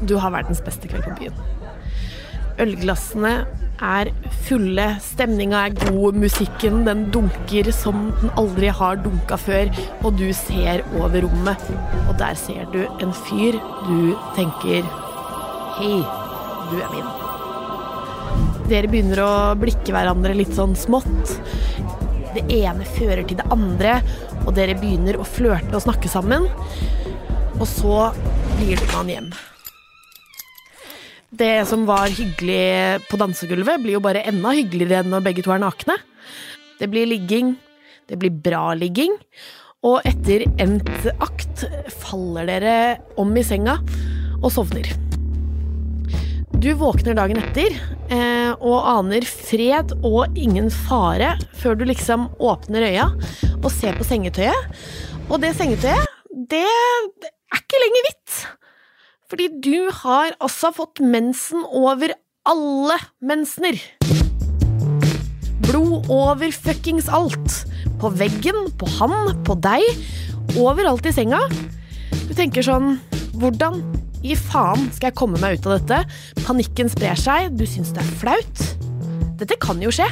Du har verdens beste kveld på byen. Ølglassene er fulle, stemninga er god, musikken den dunker som den aldri har dunka før, og du ser over rommet, og der ser du en fyr du tenker Hei, du er min. Dere begynner å blikke hverandre litt sånn smått. Det ene fører til det andre, og dere begynner å flørte og snakke sammen. Og så blir det med han hjem. Det som var hyggelig på dansegulvet, blir jo bare enda hyggeligere når begge to er nakne. Det blir ligging, det blir bra ligging, og etter endt akt faller dere om i senga og sovner. Du våkner dagen etter eh, og aner fred og ingen fare før du liksom åpner øya og ser på sengetøyet. Og det sengetøyet, det er ikke lenger hvitt. Fordi du har altså fått mensen over alle mensener. Blod over fuckings alt. På veggen, på han, på deg. Overalt i senga. Du tenker sånn Hvordan i faen skal jeg komme meg ut av dette? Panikken sprer seg, du syns det er flaut. Dette kan jo skje.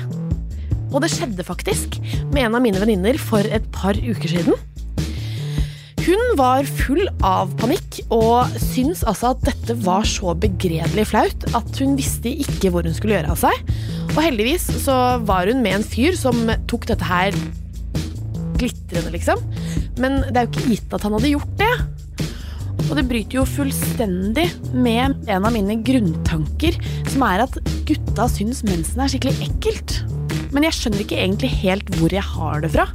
Og det skjedde faktisk med en av mine venninner for et par uker siden. Hun var full av panikk og syntes altså at dette var så begredelig flaut at hun visste ikke hvor hun skulle gjøre av seg. Og heldigvis så var hun med en fyr som tok dette her glitrende, liksom. Men det er jo ikke gitt at han hadde gjort det. Og det bryter jo fullstendig med en av mine grunntanker, som er at gutta syns mensen er skikkelig ekkelt. Men jeg skjønner ikke egentlig helt hvor jeg har det fra.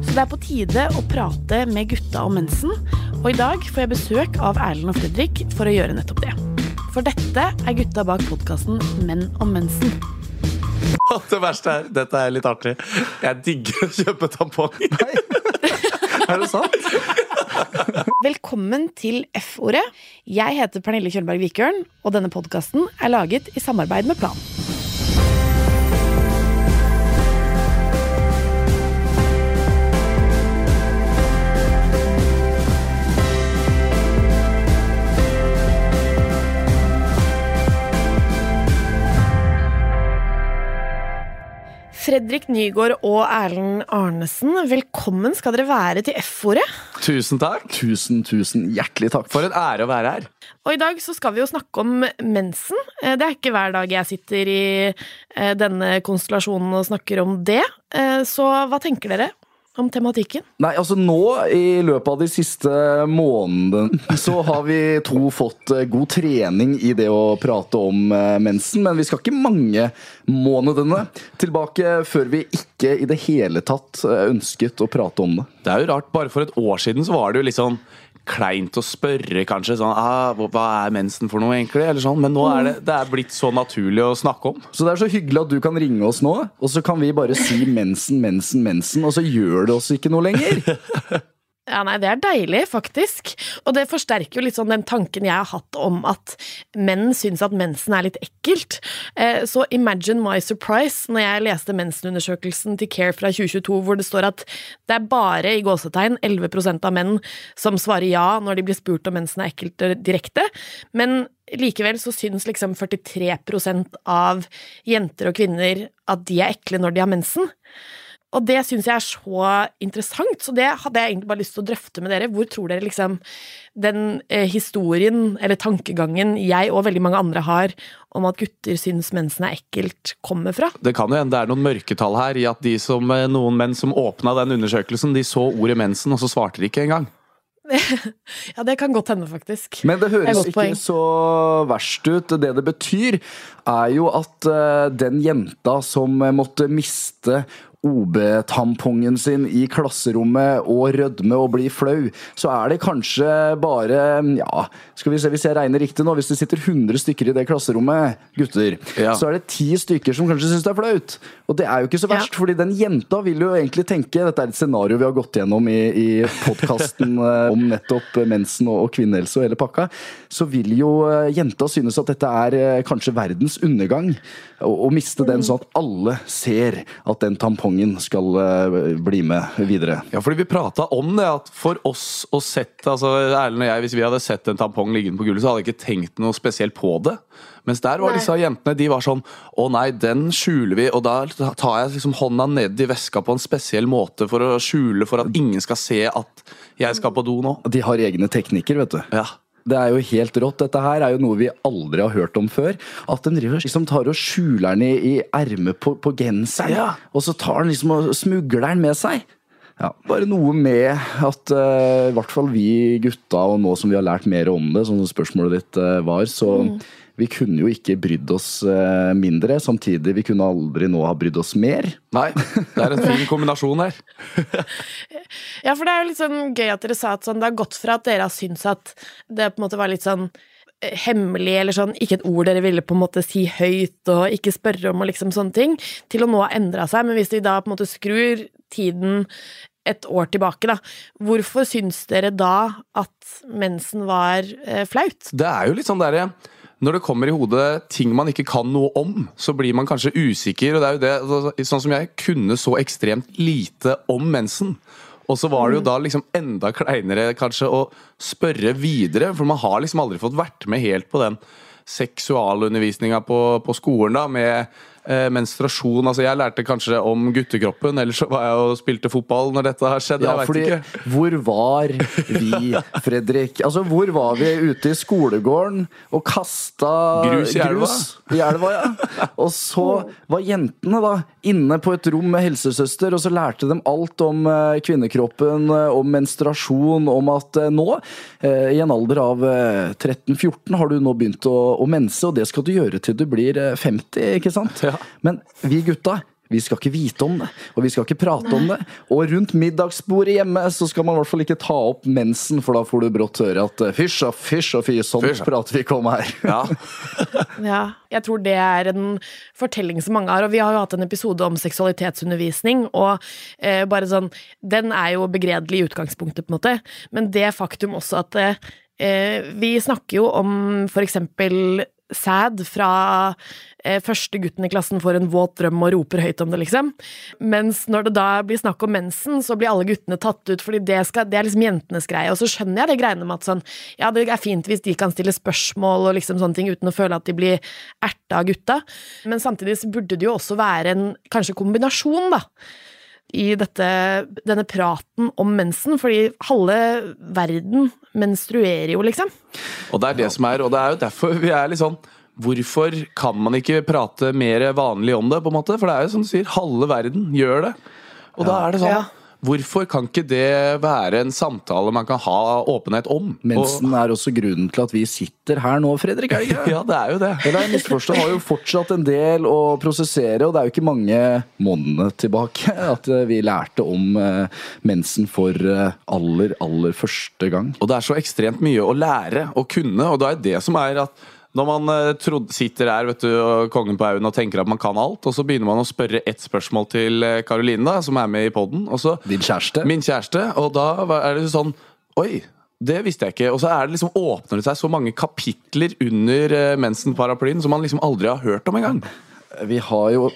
Så det er på tide å prate med gutta om mensen, og i dag får jeg besøk av Erlend og Fredrik for å gjøre nettopp det. For dette er gutta bak podkasten Menn om mensen. Det verste er, dette er litt artig, jeg digger å kjøpe tamponger. Er det sant? Velkommen til F-ordet. Jeg heter Pernille Kjølberg Vikørn, og denne podkasten er laget i samarbeid med Plan. Fredrik Nygaard og Erlend Arnesen, velkommen skal dere være til F-ordet. Tusen takk. Tusen, tusen hjertelig takk. For en ære å være her. Og i dag så skal vi jo snakke om mensen. Eh, Det er ikke hver dag jeg sitter i eh, denne konstellasjonen og snakker om det. Eh, Så hva tenker dere om tematikken? Nei, altså nå i løpet av de siste månedene så har vi to fått eh, god trening i det å prate om eh, mensen, men vi skal ikke mange månedene tilbake før vi ikke i det hele tatt eh, ønsket å prate om det. Det er jo rart, bare for et år siden så var det jo litt sånn kleint å spørre, kanskje. Sånn, ah, hva- er mensen for noe, egentlig? Eller sånn. Men nå er det, det er blitt så naturlig å snakke om. Så det er så hyggelig at du kan ringe oss nå, og så kan vi bare si mensen, mensen, mensen, og så gjør det oss ikke noe lenger. Ja, nei, det er deilig, faktisk. Og det forsterker jo litt sånn den tanken jeg har hatt om at menn syns at mensen er litt ekkelt. Eh, Så imagine my surprise når jeg leste mensenundersøkelsen til Care fra 2022, hvor det står at det er bare i gåsetegn 11% av menn som svarer ja når de blir spurt om mensen er ekkelt eh, direkte. Men likevel så syns liksom 43% av jenter og kvinner at de er ekle når de har mensen. Og det syns jeg er så interessant, så det hadde jeg egentlig bare lyst til å drøfte med dere. Hvor tror dere liksom den eh, historien, eller tankegangen, jeg og veldig mange andre har om at gutter syns mensen er ekkelt, kommer fra? Det kan jo hende det er noen mørketall her i at de som, eh, noen menn som åpna den undersøkelsen, de så ordet mensen, og så svarte de ikke engang. Ja, det kan godt hende, faktisk. Men det høres det ikke poeng. så verst ut. Det det betyr, er jo at eh, den jenta som eh, måtte miste OB-tampongen sin i klasserommet og rødme og bli flau, så er det kanskje bare Ja, skal vi se hvis jeg regner riktig nå. Hvis det sitter 100 stykker i det klasserommet, gutter, Ja. så er det 10 stykker som kanskje syns det er flaut. Og det er jo ikke så verst, Ja. fordi den jenta vil jo egentlig tenke Dette er et scenario vi har gått gjennom i, i podkasten om nettopp mensen og, og kvinnehelse og hele pakka. Så vil jo eh, jenta synes at dette er eh, kanskje verdens undergang. Å å miste den sånn at alle ser at den tampongen skal eh, bli med videre. Ja, fordi vi prata om det, at for oss å sette altså Erlend og jeg, Hvis vi hadde sett en tampong liggende på gulvet, så hadde jeg ikke tenkt noe spesielt på det. Mens der var disse jentene de var sånn Å nei, den skjuler vi. Og da tar jeg liksom hånda ned i veska på en spesiell måte for å skjule, for at ingen skal se at jeg skal på do nå. De har egne teknikker, vet du. Ja. Det er jo helt rått. Dette her er jo noe vi aldri har hørt om før. At den driver, liksom tar og skjuler den i, i ermet på, på genseren. Ja. Og så tar den liksom og smugler den med seg. Ja, Bare noe med at uh, i hvert fall vi gutta, og nå som vi har lært mer om det, som spørsmålet ditt uh, var, så vi kunne jo ikke brydd oss eh, mindre. Samtidig, vi kunne aldri nå ha brydd oss mer. Nei, det er en fin kombinasjon her. Ja, for det er jo litt sånn gøy at dere sa at sånn, det har gått fra at dere har syntes at det på en måte var litt sånn eh, hemmelig, eller sånn, ikke et ord dere ville på en måte si høyt og ikke spørre om og liksom sånne ting, til å nå ha endra seg. Men hvis vi da på en måte skrur tiden et år tilbake, da, hvorfor syns dere da at mensen var eh, flaut? Det er jo litt sånn derre når det kommer i hodet ting man ikke kan noe om, så blir man kanskje usikker. og det er jo det, altså, Sånn som jeg kunne så ekstremt lite om mensen. Og så var det jo da liksom enda kleinere kanskje å spørre videre, for man har liksom aldri fått vært med helt på den seksualundervisninga på, på skolen da, med menstruasjon. Altså Jeg lærte kanskje om guttekroppen, ellers så var jeg og spilte fotball når dette har skjedd. Ja, jeg fordi ikke. hvor var vi, Fredrik? Altså, hvor var vi ute i skolegården og kasta Grus i elva? i elva, ja. Og så var jentene da inne på et rom med helsesøster, og så lærte de alt om eh, kvinnekroppen, eh, om menstruasjon, om at eh, nå, eh, i en alder av eh, 13-14, har du nå begynt å, å mense, og det skal du gjøre til du blir eh, 50, ikke sant? Ja. Men vi gutta vi skal ikke vite om det, og vi skal ikke prate om det. Og rundt middagsbordet hjemme så skal man i hvert fall ikke ta opp mensen, for da får du brått høre at eh, fysj og fysj og fy, sånn Fysj, prater vi ikke om her. Ja. Ja, jeg tror det er en fortelling som mange har, og vi har jo hatt en episode om seksualitetsundervisning, og eh, bare sånn Den er jo begredelig i utgangspunktet, på en måte, men det faktum også at eh, vi snakker jo om for eksempel sæd fra eh, første gutten i klassen får en våt drøm og roper høyt om det, liksom. Mens når det da blir snakk om mensen, så blir alle guttene tatt ut, fordi det, skal, det er liksom jentenes greie. Og så skjønner jeg det greiene med at sånn, ja, det er fint hvis de kan stille spørsmål og liksom sånne ting uten å føle at de blir erta av gutta, men samtidig så burde det jo også være en kanskje kombinasjon, da. I dette, denne praten om mensen, fordi halve verden menstruerer jo, liksom. Og det er det som er, og det er jo derfor vi er litt sånn Hvorfor kan man ikke prate mer vanlig om det? på en måte? For det er jo som du sier, halve verden gjør det. Og da er det sånn Ja. Hvorfor kan ikke det være en samtale man kan ha åpenhet om? Mensen er også grunnen til at vi sitter her nå, Fredrik. er det ikke? Ja, det er jo det. Eller jeg misforstår. Har jo fortsatt en del å prosessere, og det er jo ikke mange månedene tilbake at eh, vi lærte om eh, mensen for eh, aller, aller første gang. Og det er så ekstremt mye å lære og kunne, og det er det som er at når man eh, trodde, sitter der vet du, og kongen på haugen og tenker at man kan alt, og så begynner man å spørre ett spørsmål til Karoline, da, som er med i poden, Din kjæreste. Min kjæreste, og da er det sånn Oi, det visste jeg ikke. Og så er det liksom åpner det seg så mange kapitler under eh, mensen-paraplyen som man liksom aldri har hørt om engang. Vi har jo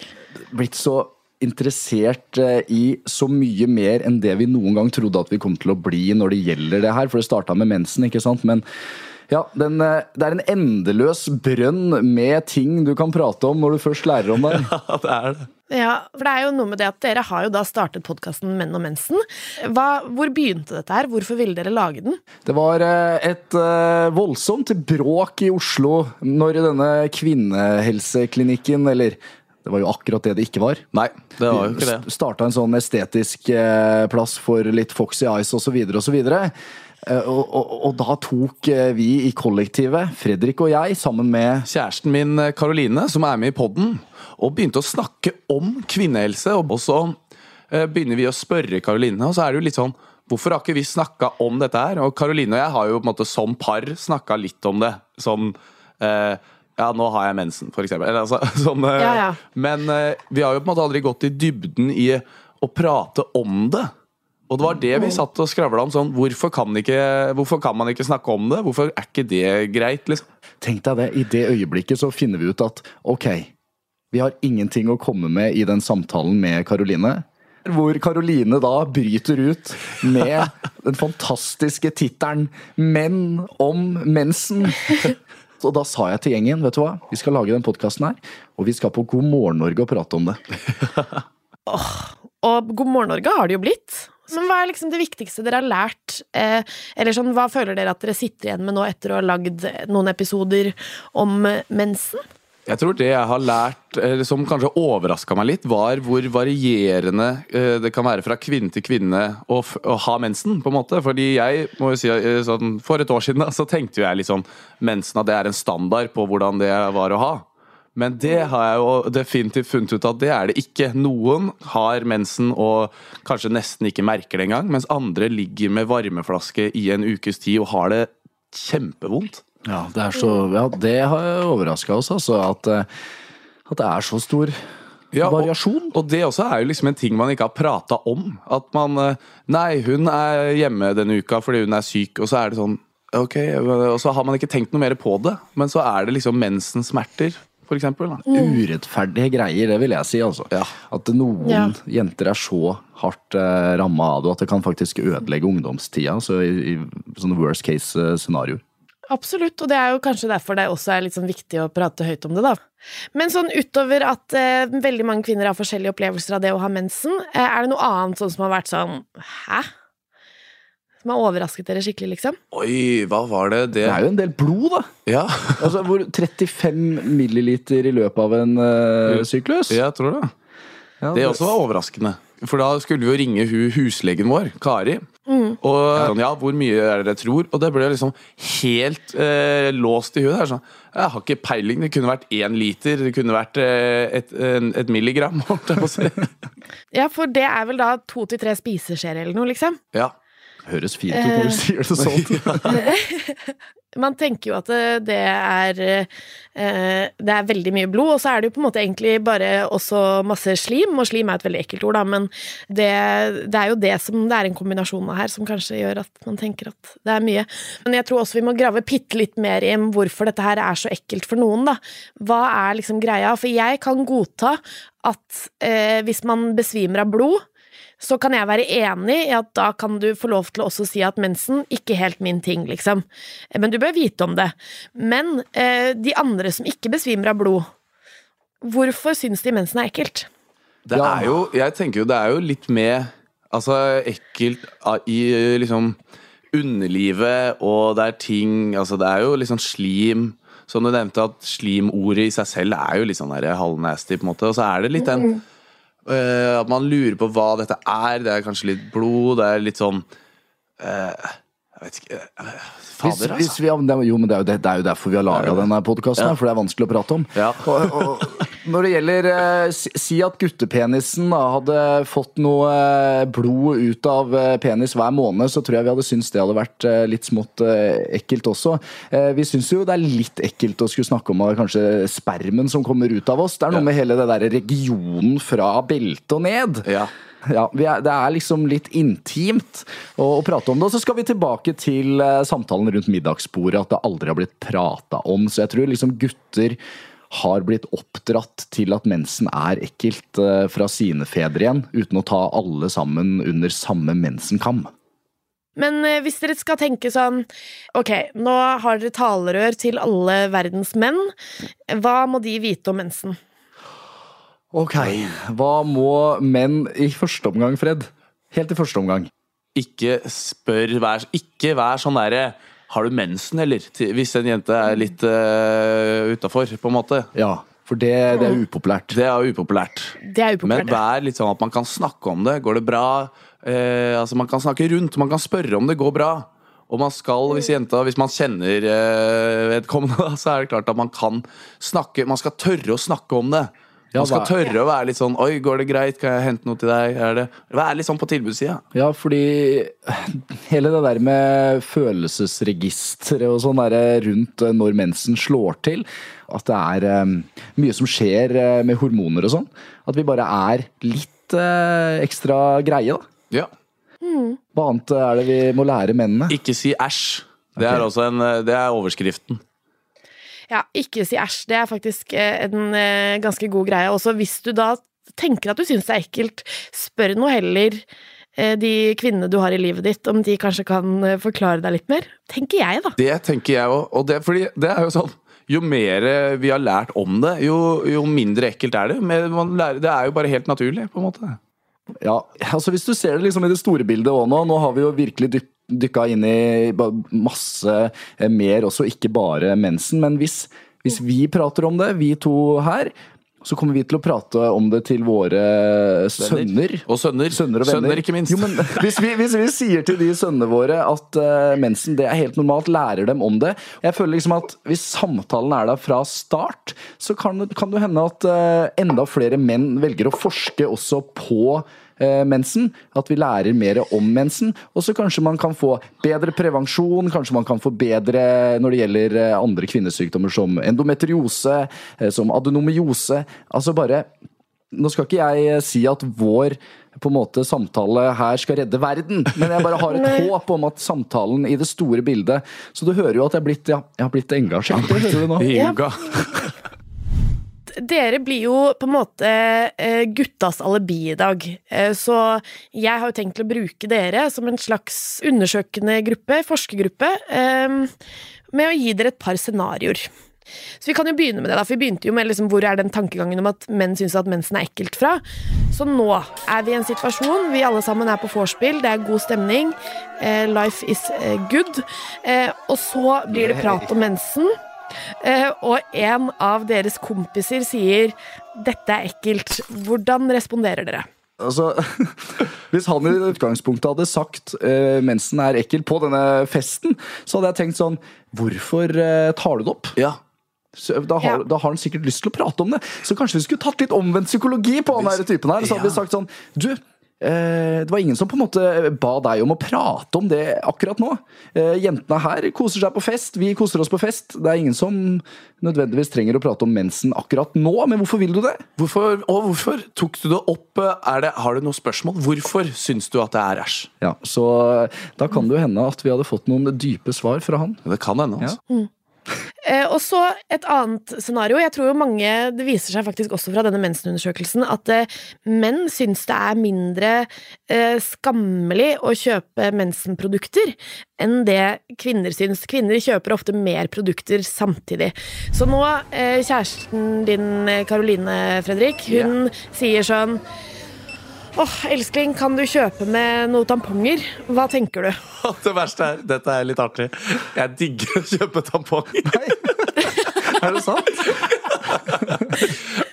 blitt så interessert eh, i så mye mer enn det vi noen gang trodde at vi kom til å bli når det gjelder det her. For det starta med mensen, ikke sant. Men ja, den, eh, det er en endeløs brønn med ting du kan prate om når du først lærer om det. Ja, det er det. Ja, for det er jo noe med det at dere har jo da startet podkasten Menn og mensen. Hva, hvor begynte dette her? Hvorfor ville dere lage den? Det var eh, et eh, voldsomt bråk i Oslo når denne kvinnehelseklinikken, eller det var jo akkurat det det ikke var. Nei, det var jo ikke det. Starta en sånn estetisk plass for litt Foxy Eyes osv. osv. Eh, og, og, og da tok eh, vi i kollektivet, Fredrik og jeg, sammen med Kjæresten min Karoline, som er med i poden, og begynte å snakke om kvinnehelse. Og så eh, begynner vi å spørre Karoline, og så er det jo litt sånn Hvorfor har ikke vi snakka om dette her? Og Karoline og jeg har jo på en måte som par snakka litt om det. Sånn eh, Ja, nå har jeg mensen, for eksempel. Eller, altså, sånn, eh, Ja, ja. Men eh, vi har jo på en måte aldri gått i dybden i å prate om det. Og det var det vi satt og skravla om. sånn, hvorfor kan, ikke, hvorfor kan man ikke snakke om det? Hvorfor er ikke det greit? liksom? Tenk deg det, i det øyeblikket så finner vi ut at ok, Vi har ingenting å komme med i den samtalen med Karoline. Hvor Karoline da bryter ut med den fantastiske tittelen 'Menn om mensen'. Og da sa jeg til gjengen vet du hva, vi skal lage den podkasten her, og vi skal på God morgen Norge og prate om det. Og God morgen Norge har det jo blitt. Men hva er liksom det viktigste dere har lært? Eh, eller sånn, hva føler dere at dere sitter igjen med nå etter å ha lagd noen episoder om eh, mensen? Jeg tror det jeg har lært, som kanskje overraska meg litt, var hvor varierende eh, det kan være fra kvinne til kvinne å, å ha mensen. på en måte. Fordi jeg må jo si eh, sånn, For et år siden da, så tenkte jeg liksom mensen at det er en standard på hvordan det var å ha. Men det har jeg jo definitivt funnet ut at det er det ikke. Noen har mensen og kanskje nesten ikke merker det engang, mens andre ligger med varmeflaske i en ukes tid og har det kjempevondt. Ja, det, er så, ja, det har overraska oss, altså. At, eh, at det er så stor Ja, variasjon. Og det også er jo liksom en ting man ikke har prata om. At man eh, Nei, hun er hjemme denne uka fordi hun er syk, og så er det sånn Ok, og så har man ikke tenkt noe mer på det. Men så er det liksom mensensmerter, for eksempel. Da. Urettferdige greier, det vil jeg si. altså. Ja. At noen Ja. jenter er så hardt eh, ramma av det, at det kan faktisk ødelegge ungdomstida. Så i, i sånne worst case eh, scenarioer. Absolutt, og det er jo kanskje derfor det også er litt sånn viktig å prate høyt om det, da. Men sånn utover at eh, veldig mange kvinner har forskjellige opplevelser av det å ha mensen, eh, er det noe annet sånn som har vært sånn Hæ? Som har overrasket dere skikkelig, liksom? Oi, hva var det? Det Det er jo en del blod, da! Ja, Altså, hvor 35 milliliter i løpet av en eh, syklus. jeg tror det. Ja, Det også var overraskende. For da skulle vi jo ringe hu huslegen vår, Kari. Og sånn, ja, hvor mye er det dere tror? Og det ble liksom helt eh, låst i huet. Det er Sånn, jeg har ikke peiling. Det kunne vært én liter. Det kunne vært eh, et, en, et milligram. Holdt jeg på å si. Ja, for det er vel da to til tre spiseskjeer eller noe, liksom? Ja. Høres fint ut når du sier det sånn. Man tenker jo at det, det er eh, Det er veldig mye blod, og så er det jo på en måte egentlig bare også masse slim, og slim er et veldig ekkelt ord, da, men det, det er jo det som det er en kombinasjon av her som kanskje gjør at man tenker at det er mye. Men jeg tror også vi må grave bitte litt mer i hvorfor dette her er så ekkelt for noen, da. Hva er liksom greia? For jeg kan godta at eh, hvis man besvimer av blod, så kan jeg være enig i at da kan du få lov til å også si at mensen ikke helt min ting, liksom. Men du bør vite om det. Men eh, de andre som ikke besvimer av blod, hvorfor syns de mensen er ekkelt? Det er jo Jeg tenker jo det er jo litt med Altså ekkelt i liksom underlivet, og det er ting Altså det er jo liksom slim. Som du nevnte, at slimordet i seg selv er jo litt sånn der halvnasty, på en måte. Og så er det litt den eh, At man lurer på hva dette er. Det er kanskje litt blod, det er litt sånn uh, Jeg vet ikke eh, Hvis, Fader, hvis altså. vi, det, er- jo, men det er jo, det, det er jo derfor vi har laga denne podkasten, Ja. for det er vanskelig å prate om. Ja. Og, og, når det gjelder eh, si, at guttepenisen hadde fått noe eh, blod ut av eh, penis hver måned, så tror jeg vi hadde syntes det hadde vært litt smått ekkelt også. Vi syns jo det er litt ekkelt å skulle snakke om kanskje spermen som kommer ut av oss. Det er noe med hele det der regionen fra beltet og ned. Ja. Ja, er, Det er liksom litt intimt å, å prate om det. Og så skal vi tilbake til samtalen rundt middagsbordet, at det aldri har blitt prata om. Så jeg tror liksom gutter har blitt oppdratt til at mensen er ekkelt eh, fra sine fedre igjen, uten å ta alle sammen under samme mensenkam. Men eh, hvis dere skal tenke sånn Ok, nå har dere talerør til alle verdens menn. Hva må de vite om mensen? Ok, Hva må menn i første omgang, Fred? Helt i første omgang. Ikke spør vær, Ikke vær sånn derre Har du mensen, eller? Hvis en jente er litt uh, utafor, på en måte. Ja, for det, det er upopulært. Det er upopulært. Det er upopulært. Men vær litt sånn at man kan snakke om det. Går det bra? Eh, altså Man kan snakke rundt, man kan spørre om det går bra. Og man skal, hvis jenta, hvis man kjenner eh, vedkommende, så er det klart at man kan snakke Man skal tørre å snakke om det. Ja, Man skal tørre å være litt sånn Oi, går det greit? Kan jeg hente noe til deg? Er det Vær litt sånn på tilbudssida. Ja, fordi hele det der med følelsesregisteret og sånn der rundt eh, når mensen slår til, at det er um, mye som skjer eh, med hormoner og sånn, at vi bare er litt uh, ekstra greie, da. Ja. Hva annet er det vi må lære mennene? Ikke si æsj. Det er Ok. også en eh, Det er overskriften. Ja, ikke si æsj. Det er faktisk eh, en eh, ganske god greie. Også hvis du da tenker at du syns det er ekkelt, spør nå heller eh, de kvinnene du har i livet ditt, om de kanskje kan forklare deg litt mer. Tenker jeg, da. Det tenker jeg òg. Og det, det er jo sånn Jo mer vi har lært om det, jo, jo mindre ekkelt er det. Men lærer, det er jo bare helt naturlig, på en måte. Ja, altså Hvis du ser det liksom i det store bildet òg nå, nå har vi jo virkelig dyk, dykka inn i masse eh, mer også, ikke bare mensen. Men hvis, hvis vi prater om det, vi to her, så kommer vi til å prate om det til våre sønner. Og sønner. Sønner og. Sønner, ikke minst. Jo, men hvis vi, hvis vi sier til de sønnene våre at uh, mensen det er helt normalt, lærer dem om det Jeg føler liksom at Hvis samtalen er der fra start, så kan, kan det hende at uh, enda flere menn velger å forske også på mensen. At vi lærer mer om mensen. Og så kanskje man kan få bedre prevensjon, kanskje man kan få bedre når det gjelder eh, andre kvinnesykdommer som endometriose, eh, som adenomyose. Altså bare nå skal ikke jeg eh, si at vår på en måte samtale her skal redde verden, men jeg bare har et håp om at samtalen i det store bildet Så du hører jo at jeg er blitt, ja, jeg har blitt engasjert. Det hører du nå. Yoga. Dere blir jo på en måte eh, guttas alibi i dag, Eh, så jeg har jo tenkt å bruke dere som en slags undersøkende gruppe, forskergruppe, eh, med å gi dere et par scenarioer. Så vi kan jo begynne med det, da, for vi begynte jo med liksom, hvor er den tankegangen om at menn syns at mensen er ekkelt fra. Så nå er vi i en situasjon, vi alle sammen er på vorspiel, det er god stemning, eh, life is good, eh, og så blir det prat om mensen. Eh, og en av deres kompiser sier 'dette er ekkelt'. Hvordan responderer dere? Altså, hvis han i utgangspunktet hadde sagt uh, mensen er ekkel på denne festen, så hadde jeg tenkt sånn Hvorfor uh, tar du det opp? Ja. Så Da har, Ja. da har han sikkert lyst til å prate om det. Så kanskje vi skulle tatt litt omvendt psykologi på han typen her. Så hadde vi sagt sånn Du, det var ingen som på en måte ba deg om å prate om det akkurat nå. Eh, jentene her koser seg på fest, vi koser oss på fest. Det er ingen som nødvendigvis trenger å prate om mensen akkurat nå, men hvorfor vil du det? Hvorfor, og hvorfor tok du det opp? Er det, har du noe spørsmål? Hvorfor syns du at det er æsj? Ja, Så da kan det jo hende at vi hadde fått noen dype svar fra han. Det kan hende. altså. Eh, og så et annet scenario. Jeg tror jo mange, Det viser seg faktisk også fra denne mensenundersøkelsen at eh, menn syns det er mindre eh, skammelig å kjøpe mensenprodukter enn det kvinner syns. Kvinner kjøper ofte mer produkter samtidig. Så nå, eh, kjæresten din eh, Caroline Fredrik, hun sier sånn Åh, elskling, kan du kjøpe med noen tamponger? Hva tenker du? Det verste er, dette er litt artig, jeg digger å kjøpe tamponger. Er det sant?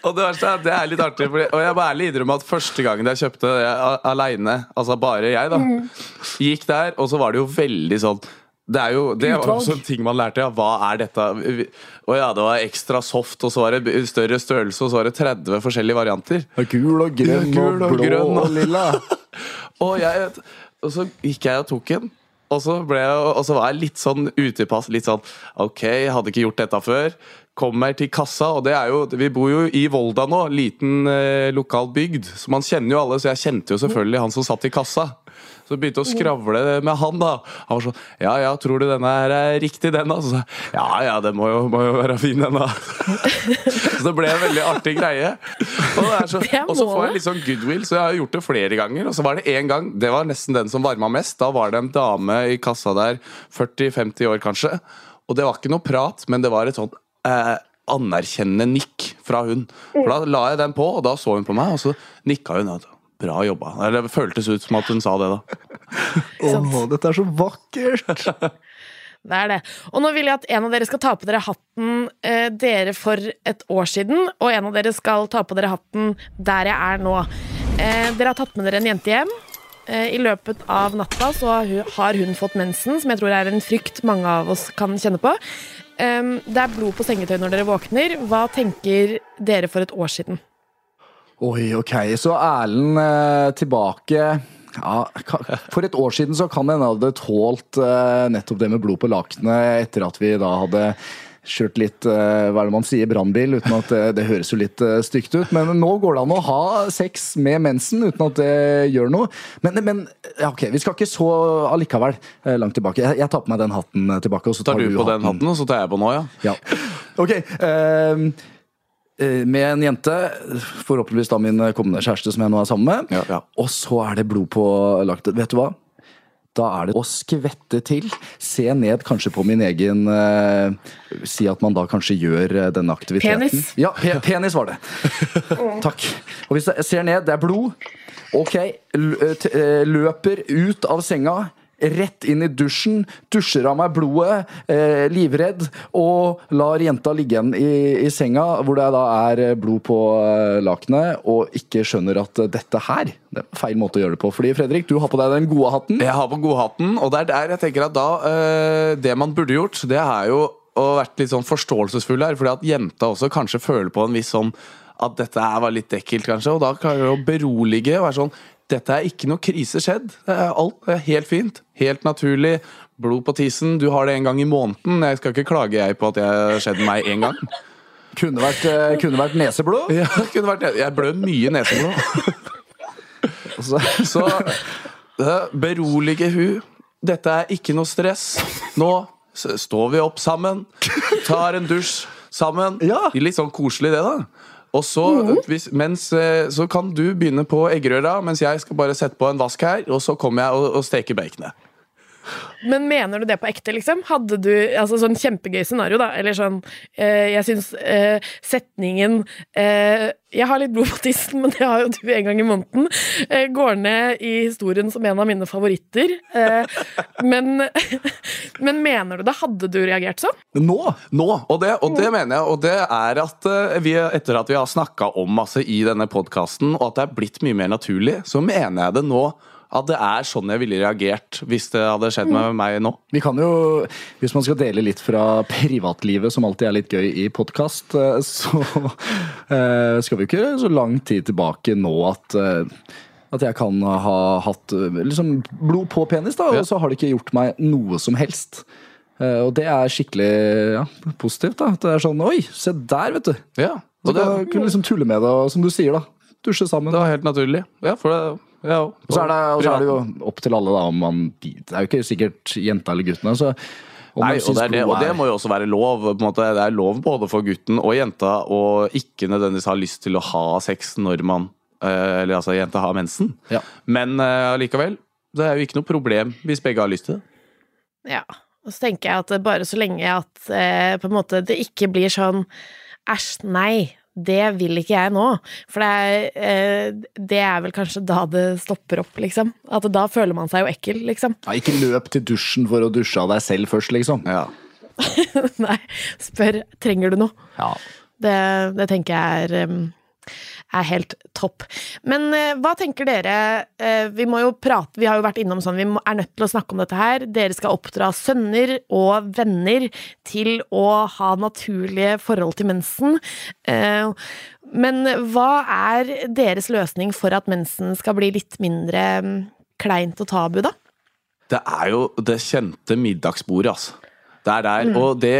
Og det verste er, det er litt artig, fordi, og jeg må ærlig innrømme at første gangen jeg kjøpte det aleine, altså bare jeg, da, gikk der, og så var det jo veldig sånn det er jo det er også en ting man lærte. Ja. Hva er dette? Og ja, det var ekstra soft, og så var det større størrelse, og så var det 30 forskjellige varianter. Gul og grønn Ja, og og blå grønn og og- lilla. Og, jeg, og så gikk jeg og tok en. Og så, jeg, og så var jeg litt sånn utilpass. Litt sånn OK, jeg hadde ikke gjort dette før. Kommer til kassa, og det er jo Vi bor jo i Volda nå, liten eh, lokal bygd. Så man kjenner jo alle, så jeg kjente jo selvfølgelig han som satt i kassa. Så begynte jeg å skravle med han, da. Han var sånn Ja ja, tror du denne her er riktig, den, da? Så sa jeg ja ja, den må jo, må jo være fin, den, da. så det ble en veldig artig greie. Og, det så, og så får jeg litt sånn goodwill, så jeg har gjort det flere ganger. Og så var det én gang, det var nesten den som varma mest. Da var det en dame i kassa der, 40-50 år kanskje. Og det var ikke noe prat, men det var et sånt eh, anerkjennende nikk fra hun. For da la jeg den på, og da så hun på meg, og så nikka hun. og Bra jobba. Eller Det føltes ut som at hun sa det, da. Å, Åh, dette er så vakkert! Det er det. Og nå vil jeg at en av dere skal ta på dere hatten eh, dere for et år siden, og en av dere skal ta på dere hatten der jeg er nå. Eh, dere har tatt med dere en jente hjem. Eh, I løpet av natta så har hun, har hun fått mensen, som jeg tror er en frykt mange av oss kan kjenne på. Eh, det er blod på sengetøy når dere våkner. Hva tenker dere for et år siden? Oi, ok, så Erlend eh, tilbake ja, For et år siden så kan hende hadde tålt eh, nettopp det med blod på lakenet etter at vi da hadde kjørt litt eh, hva er det man sier, brannbil, uten at det, det høres jo litt eh, stygt ut. Men nå går det an å ha sex med mensen uten at det gjør noe. Men, men ja, ok, vi skal ikke så allikevel eh, langt tilbake. Jeg, jeg tar på meg den hatten eh, tilbake. Og så tar, Tar du på den hatten, og så tar jeg på nå, ja? Ja. Ok. Eh, med en jente, forhåpentligvis da min kommende kjæreste som jeg nå er sammen med. Ja, ja. Og så er det blod på laktet. Vet du hva? Da er det å skvette til. Se ned kanskje på min egen eh, Si at man da kanskje gjør eh, denne aktiviteten. Penis? Ja, pe penis var det. Takk. Og hvis jeg ser ned, det er blod. Ok, eh, løper ut av senga. Rett inn i dusjen, dusjer av meg blodet, eh, livredd, og lar jenta ligge igjen i, i senga, hvor det da er eh, blod på eh, lakenet, og ikke skjønner at eh, dette her det er feil måte å gjøre det på. Fordi Fredrik, du har på deg den gode hatten. Jeg har på godhatten, og det er der jeg tenker at da eh, Det man burde gjort, det er jo å vært litt sånn forståelsesfull her. Fordi at jenta også kanskje føler på en viss sånn at dette her var litt ekkelt, kanskje. Og da klarer du å berolige og være sånn Dette er ikke noe krise skjedd. Det er alt det er helt fint. Helt naturlig. Blod på tissen. Du har det en gang i måneden. Jeg skal ikke klage jeg på at det har skjedd meg én gang. Kunne vært, eh, kunne vært neseblod. Ja, kunne vært, jeg blød mye neseblod. Så eh, berolige hun. Dette er ikke noe stress. Nå står vi opp sammen, tar en dusj sammen. Ja. Litt sånn koselig, det, da. Og så, hvis, mens, eh, så kan du begynne på eggerøra, mens jeg skal bare sette på en vask her. Og så kommer jeg og, og steker baconet. Men mener du det på ekte, liksom? Hadde du altså sånn kjempegøy scenario, da? Eller sånn eh, Jeg syns eh, setningen eh, Jeg har litt blod på tissen, men det har jo du en gang i måneden. Eh, går ned i historien som en av mine favoritter. Eh, men, men mener du det? Hadde du reagert sånn? nå! Nå, og det, og det mener jeg, og det er at eh, vi, etter at vi har snakka om masse i denne podkasten, og at det er blitt mye mer naturlig, så mener jeg det nå at det er sånn jeg ville reagert hvis det hadde skjedd med meg nå. Vi kan jo, hvis man skal dele litt fra privatlivet, som alltid er litt gøy i podkast, så eh, skal vi ikke så lang tid tilbake nå at eh, at jeg kan ha hatt eh, liksom, blod på penis, da, og så har det ikke gjort meg noe som helst. Eh, Og det er skikkelig ja, positivt. da, At det er sånn Oi, se der, vet du! Ja, Så det, kan du liksom tulle med det, og som du sier, da. Dusje sammen. det var helt naturlig. Ja, for det, ja, Og så er, det, og så er det jo opp til alle da om man Det er jo ikke sikkert jenta eller gutten. Altså, Nei, og det, er det, og det må jo også være lov. På en måte. Det er lov både for gutten og jenta å ikke nødvendigvis ha lyst til å ha sex når man eh, Eller altså jenta har mensen. Ja. Men eh, allikevel, det er jo ikke noe problem hvis begge har lyst til det. Ja. Og så tenker jeg at bare så lenge at eh, på en måte det ikke blir sånn Æsj, nei. Det vil ikke jeg nå. For det er, eh, det er vel kanskje da det stopper opp, liksom. At da føler man seg jo ekkel, liksom. Ja, ikke løp til dusjen for å dusje av deg selv først, liksom. Ja. Nei, spør trenger du noe. Ja. Det, det tenker jeg er, um, er helt topp. Men eh, hva tenker dere eh, Vi må jo prate, vi har jo vært innom sånn, vi er nødt til å snakke om dette her. Dere skal oppdra sønner og venner til å ha naturlige forhold til mensen. Eh, men hva er deres løsning for at mensen skal bli litt mindre mm, kleint og tabu, da? Det er jo det kjente middagsbordet, altså. Det er der, og det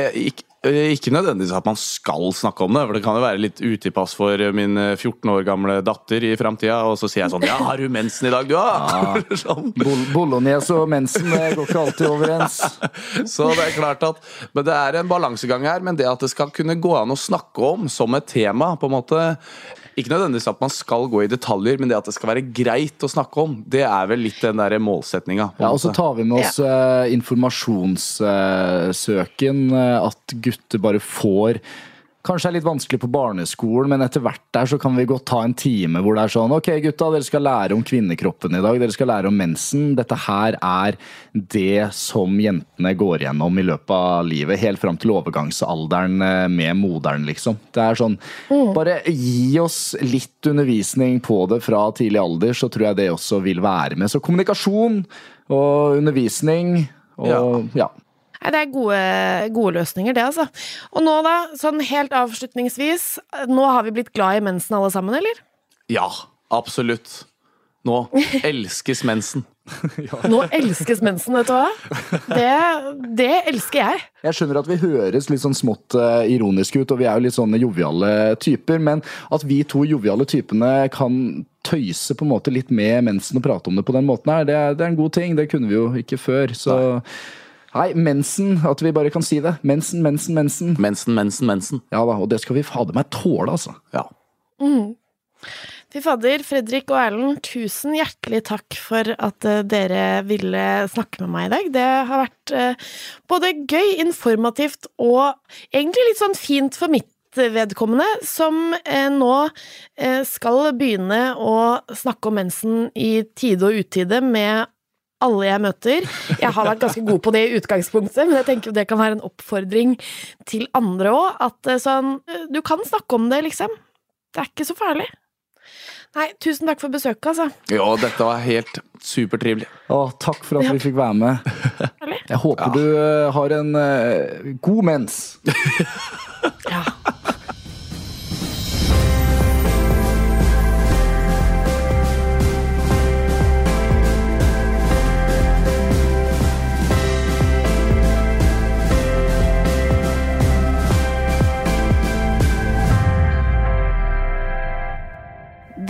ikke, ikke nødvendigvis at man skal snakke om det, for det kan jo være litt utilpass for min eh, 14 år gamle datter i framtida, og så sier jeg sånn Ja, har du mensen i dag, du, da? sånn. Bolognese og mensen går ikke alltid overens. Så det er klart at Men det er en balansegang her, men det at det skal kunne gå an å snakke om som et tema, på en måte ikke nødvendigvis at man skal gå i detaljer, men det at det skal være greit å snakke om, det er vel litt den der målsetninga. Ja, og så tar vi med oss ja. informasjonssøken. eh, at gutter bare får Kanskje er litt vanskelig på barneskolen, men etter hvert der så kan vi godt ta en time hvor det er sånn Ok, gutta, dere skal lære om kvinnekroppen i dag. Dere skal lære om mensen. Dette her er det som jentene går gjennom i løpet av livet. Helt fram til overgangsalderen eh, med moderen, liksom. Det er sånn Bare gi oss litt undervisning på det fra tidlig alder, så tror jeg det også vil være med. Så kommunikasjon og undervisning og ja. Nei, det er gode, gode løsninger, det, altså. Og nå, da, sånn helt avslutningsvis. Nå har vi blitt glad i mensen alle sammen, eller? Ja, absolutt. Nå elskes mensen. Nå elskes mensen, vet du hva? Det, det elsker jeg. Jeg skjønner at vi høres litt sånn smått eh, ironiske ut, og vi er jo litt sånne joviale typer, men at vi to joviale typene kan tøyse på en måte litt med mensen og prate om det på den måten her, det er, det er en god ting. Det kunne vi jo ikke før. Så Nei, mensen. At vi bare kan si det. Mensen, mensen, mensen. Mensen, mensen, mensen. Ja da, og det skal vi fader meg tåle, altså. Ja. Fy fader, Fredrik og Erlend, tusen hjertelig takk for at eh, dere ville snakke med meg i dag. Det har vært eh, både gøy, informativt og egentlig litt sånn fint for mitt vedkommende, som eh, nå eh, skal begynne å snakke om mensen i tide og utide med alle jeg møter. Jeg har vært ganske god på det i utgangspunktet, men jeg tenker det kan være en oppfordring til andre òg. At eh, sånn eh, Du kan snakke om det, liksom. Det er ikke så farlig. Nei, tusen takk for besøket, altså. Ja, dette var helt supertrivelig. Å, takk for at Ja. vi fikk være med. Jeg håper du eh, har en uh, god mens. Ja.